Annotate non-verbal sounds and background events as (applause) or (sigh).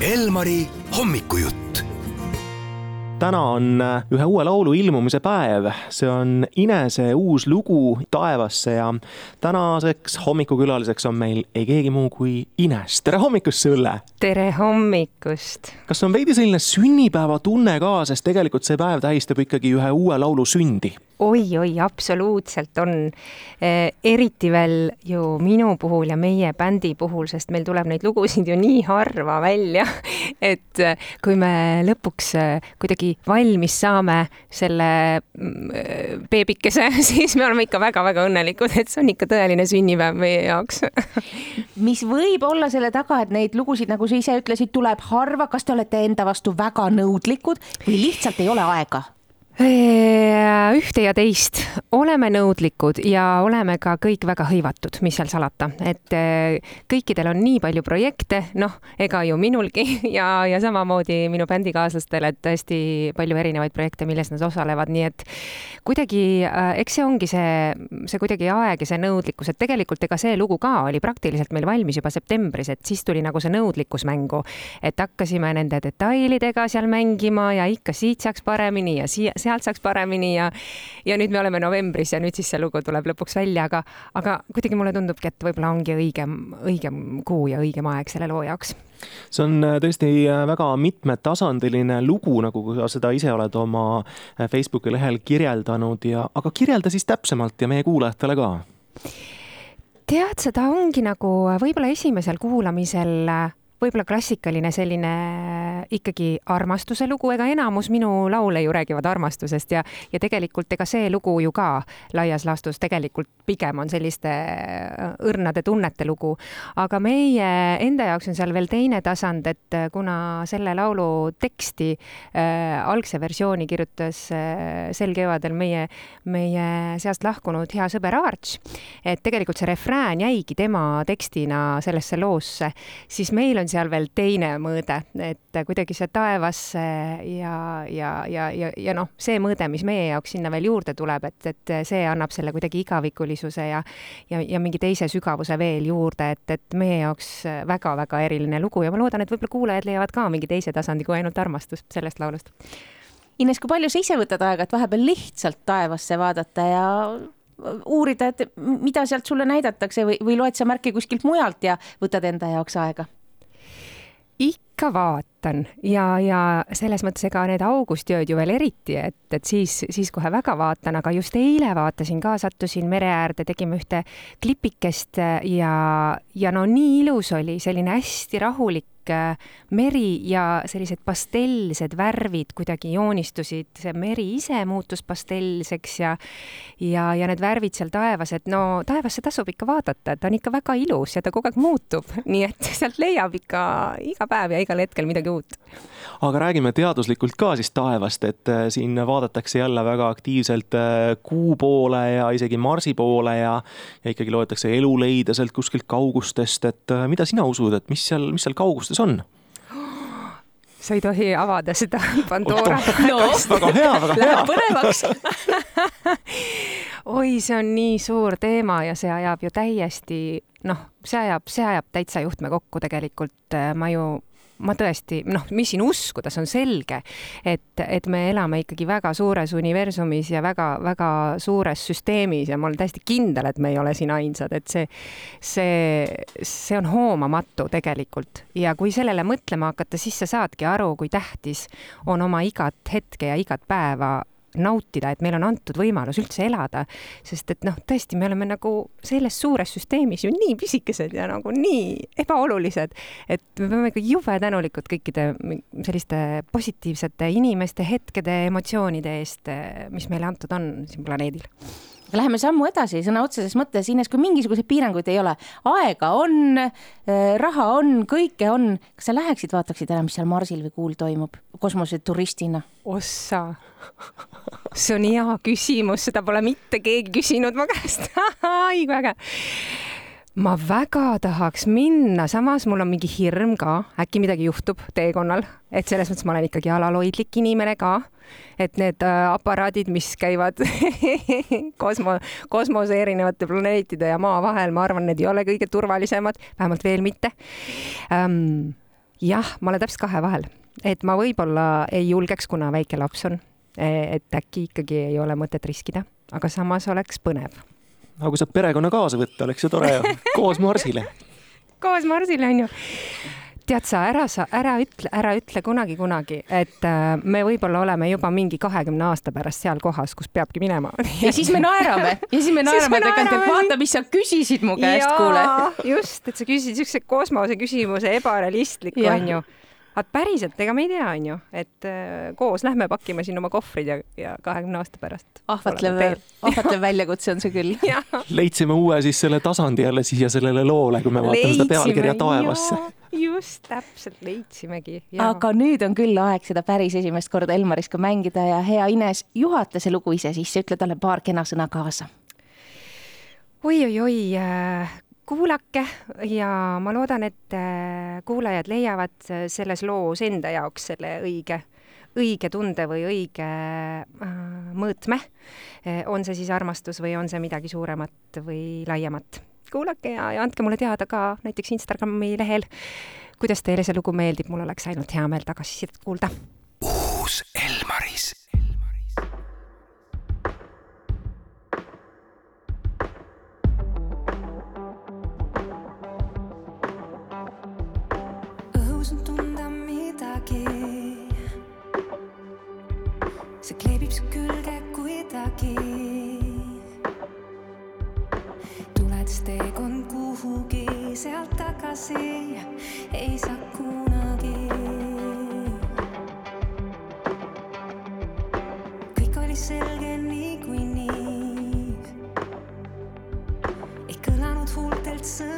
Elmari hommikujutt täna on äh, ühe uue laulu ilmumise päev, see on Inese uus lugu Taevasse ja tänaseks hommikukülaliseks on meil ei keegi muu kui Ines. tere hommikust sulle! tere hommikust! kas on veidi selline sünnipäevatunne ka, sest tegelikult see päev tähistab ikkagi ühe uue laulu sündi? Oi-oi, absoluutselt on eh,. eriti veel ju minu puhul ja meie bändi puhul, sest meil tuleb neid lugusid ju nii harva välja, (laughs) et eh, kui me lõpuks eh, kuidagi valmis saame selle mm, beebikese, (laughs) siis me oleme ikka väga-väga õnnelikud, et see on ikka tõeline sünnipäev meie jaoks (laughs) mis võib olla selle taga, et neid lugusid, nagu sa ise ütlesid, tuleb harva, kas te olete enda vastu väga nõudlikud või lihtsalt ei ole aega? Ühte ja teist, oleme nõudlikud ja oleme ka kõik väga hõivatud, mis seal salata, et kõikidel on nii palju projekte, noh, ega ju minulgi (laughs) ja, ja samamoodi minu bändikaaslastel, et tõesti palju erinevaid projekte, milles nad osalevad, nii et kuidagi, eks see ongi see, see kuidagi aeg ja see nõudlikkus, et tegelikult ega see lugu ka oli praktiliselt meil valmis juba septembris, et siis tuli nagu see nõudlikkus mängu, et hakkasime nende detailidega seal mängima ja ikka siit saaks paremini ja siia sealt saaks paremini ja ja nüüd me oleme novembris ja nüüd siis see lugu tuleb lõpuks välja, aga aga kuidagi mulle tundubki, et võib-olla ongi õigem, õigem kuu ja õigem aeg selle loo jaoks see on äh, tõesti äh, väga mitmetasandiline lugu, nagu sa seda ise oled oma äh, Facebooki lehel kirjeldanud ja, aga kirjelda siis täpsemalt ja meie kuulajatele ka. tead, seda ongi nagu võib-olla esimesel kuulamisel võib-olla klassikaline selline ikkagi armastuse lugu, ega enamus minu laule ju räägivad armastusest ja, ja tegelikult ega see lugu ju ka laias laastus tegelikult pigem on selliste äh, õrnade tunnete lugu. aga meie enda jaoks on seal veel teine tasand, et äh, kuna selle laulu teksti äh,, algse versiooni kirjutas äh, sel kevadel meie, meie seast lahkunud hea sõber Arch, et tegelikult see refrään jäigi tema tekstina sellesse loosse, siis meil on seal veel teine mõõde, et kuidagi see taevasse ja, ja, ja, ja, ja noh, see mõõde, mis meie jaoks sinna veel juurde tuleb, et, et see annab selle kuidagi igavikulisuse ja ja, ja mingi teise sügavuse veel juurde, et, et meie jaoks väga-väga eriline lugu ja ma loodan, et võib-olla kuulajad leiavad ka mingi teise tasandi kui ainult armastust sellest laulust. Ines, kui palju sa ise võtad aega, et vahepeal lihtsalt taevasse vaadata ja uurida, et mida sealt sulle näidatakse või, või loed sa märke kuskilt mujalt ja võtad enda jaoks aega? Ikka vaatan ja, ja selles mõttes ega need augustööd ju veel eriti, et, et siis, siis kohe väga vaatan, aga just eile vaatasin ka, sattusin mere äärde, tegime ühte klipikest ja, ja no nii ilus oli, selline hästi rahulik Äh, meri ja sellised pastellsed värvid kuidagi joonistusid, see meri ise muutus pastellseks ja ja, ja need värvid seal taevas, et no taevasse tasub ikka vaadata, et ta on ikka väga ilus ja ta kogu aeg muutub, (laughs) nii et sealt leiab ikka iga päev ja igal hetkel midagi uut. aga räägime teaduslikult ka siis taevast, et äh, siin vaadatakse jälle väga aktiivselt äh, kuu poole ja isegi Marsi poole ja ja ikkagi loetakse eluleide sealt kuskilt kaugustest, et mida sina usud, et mis seal, mis seal kaugustes kuidas on? sa ei tohi avada seda Pandora no. (laughs) väga hea, väga hea. Läheb põnevaks (laughs) oi, see on nii suur teema ja see ajab ju täiesti, noh, see ajab, see ajab täitsa juhtme kokku tegelikult. ma ju ma tõesti, noh, mis siin uskuda, see on selge, et, et me elame ikkagi väga suures universumis ja väga-väga suures süsteemis ja ma olen täiesti kindel, et me ei ole siin ainsad, et see, see, see on hoomamatu tegelikult. Ja kui sellele mõtlema hakata, siis sa saadki aru, kui tähtis on oma igat hetke ja igat päeva nautida, et meile on antud võimalus üldse elada, sest et noh, tõesti, me oleme nagu selles suures süsteemis ju nii pisikesed ja nagu nii ebaolulised, et me peame ikka jube tänulikud kõikide selliste positiivsete inimeste, hetkede, emotsioonide eest, mis meile antud on siin planeedil läheme sammu edasi sõna otseses mõttes, Ines, kui mingisuguseid piiranguid ei ole, aega on, raha on, kõike on, kas sa läheksid, vaataksid ära, mis seal Marsil või Kuul toimub kosmoseturistina? ossa. See on hea küsimus, seda pole mitte keegi küsinud mu käest. (laughs) Ai kui äge ma väga tahaks minna, samas mul on mingi hirm ka, äkki midagi juhtub teekonnal, et selles mõttes ma olen ikkagi alalhoidlik inimene ka. et need äh, aparaadid, mis käivad (laughs) kosmo, kosmose erinevate planeetide ja maa vahel, ma arvan, need ei ole kõige turvalisemad, vähemalt veel mitte. Ähm, jah, ma olen täpselt kahe vahel, et ma võib-olla ei julgeks, kuna väike laps on, et äkki ikkagi ei ole mõtet riskida, aga samas oleks põnev. Aga kui saab perekonna kaasa võtta, oleks ju tore ju, koos marsile. (laughs) Koos marsile on ju. Tead sa, ära sa, ära ütle, ära ütle kunagi, kunagi, et äh, me võib-olla oleme juba mingi kahekümne aasta pärast seal kohas, kus peabki minema. (laughs) ja siis me naerame. Ja siis me (laughs) naerame tegelikult, et vaata, mis sa küsisid mu käest, kuule. just, et sa küsisid siukse kosmose küsimuse, ebarealistlik onju aga päriselt, ega me ei tea, onju, et äh, koos lähme pakkime siin oma kohvrid ja, ja kahekümne aasta pärast. ahvatlev, ahvatlev (laughs) väljakutse on see küll (laughs) leidsime uue siis selle tasandi jälle siia sellele loole, kui me vaatame leidsime, seda pealkirja taevasse. just, täpselt leidsimegi. aga nüüd on küll aeg seda päris esimest korda Elmariga mängida ja hea Ines, juhata see lugu ise sisse, ütle talle paar kena sõna kaasa oi-oi-oi, äh, kuulake ja ma loodan, et äh, kuulajad leiavad äh, selles loos enda jaoks selle õige, õige tunde või õige äh, mõõtme. on see siis armastus või on see midagi suuremat või laiemat. kuulake ja, ja andke mulle teada ka näiteks Instagrami lehel, kuidas teile see lugu meeldib, mul oleks ainult hea meel tagasisidet kuulda. uus Elmaris see kleebib su külge kuidagi. tuledes teekond kuhugi sealt tagasi ei saa kunagi. kõik oli selge niikuinii. ei kõlanud huultelt sõnagi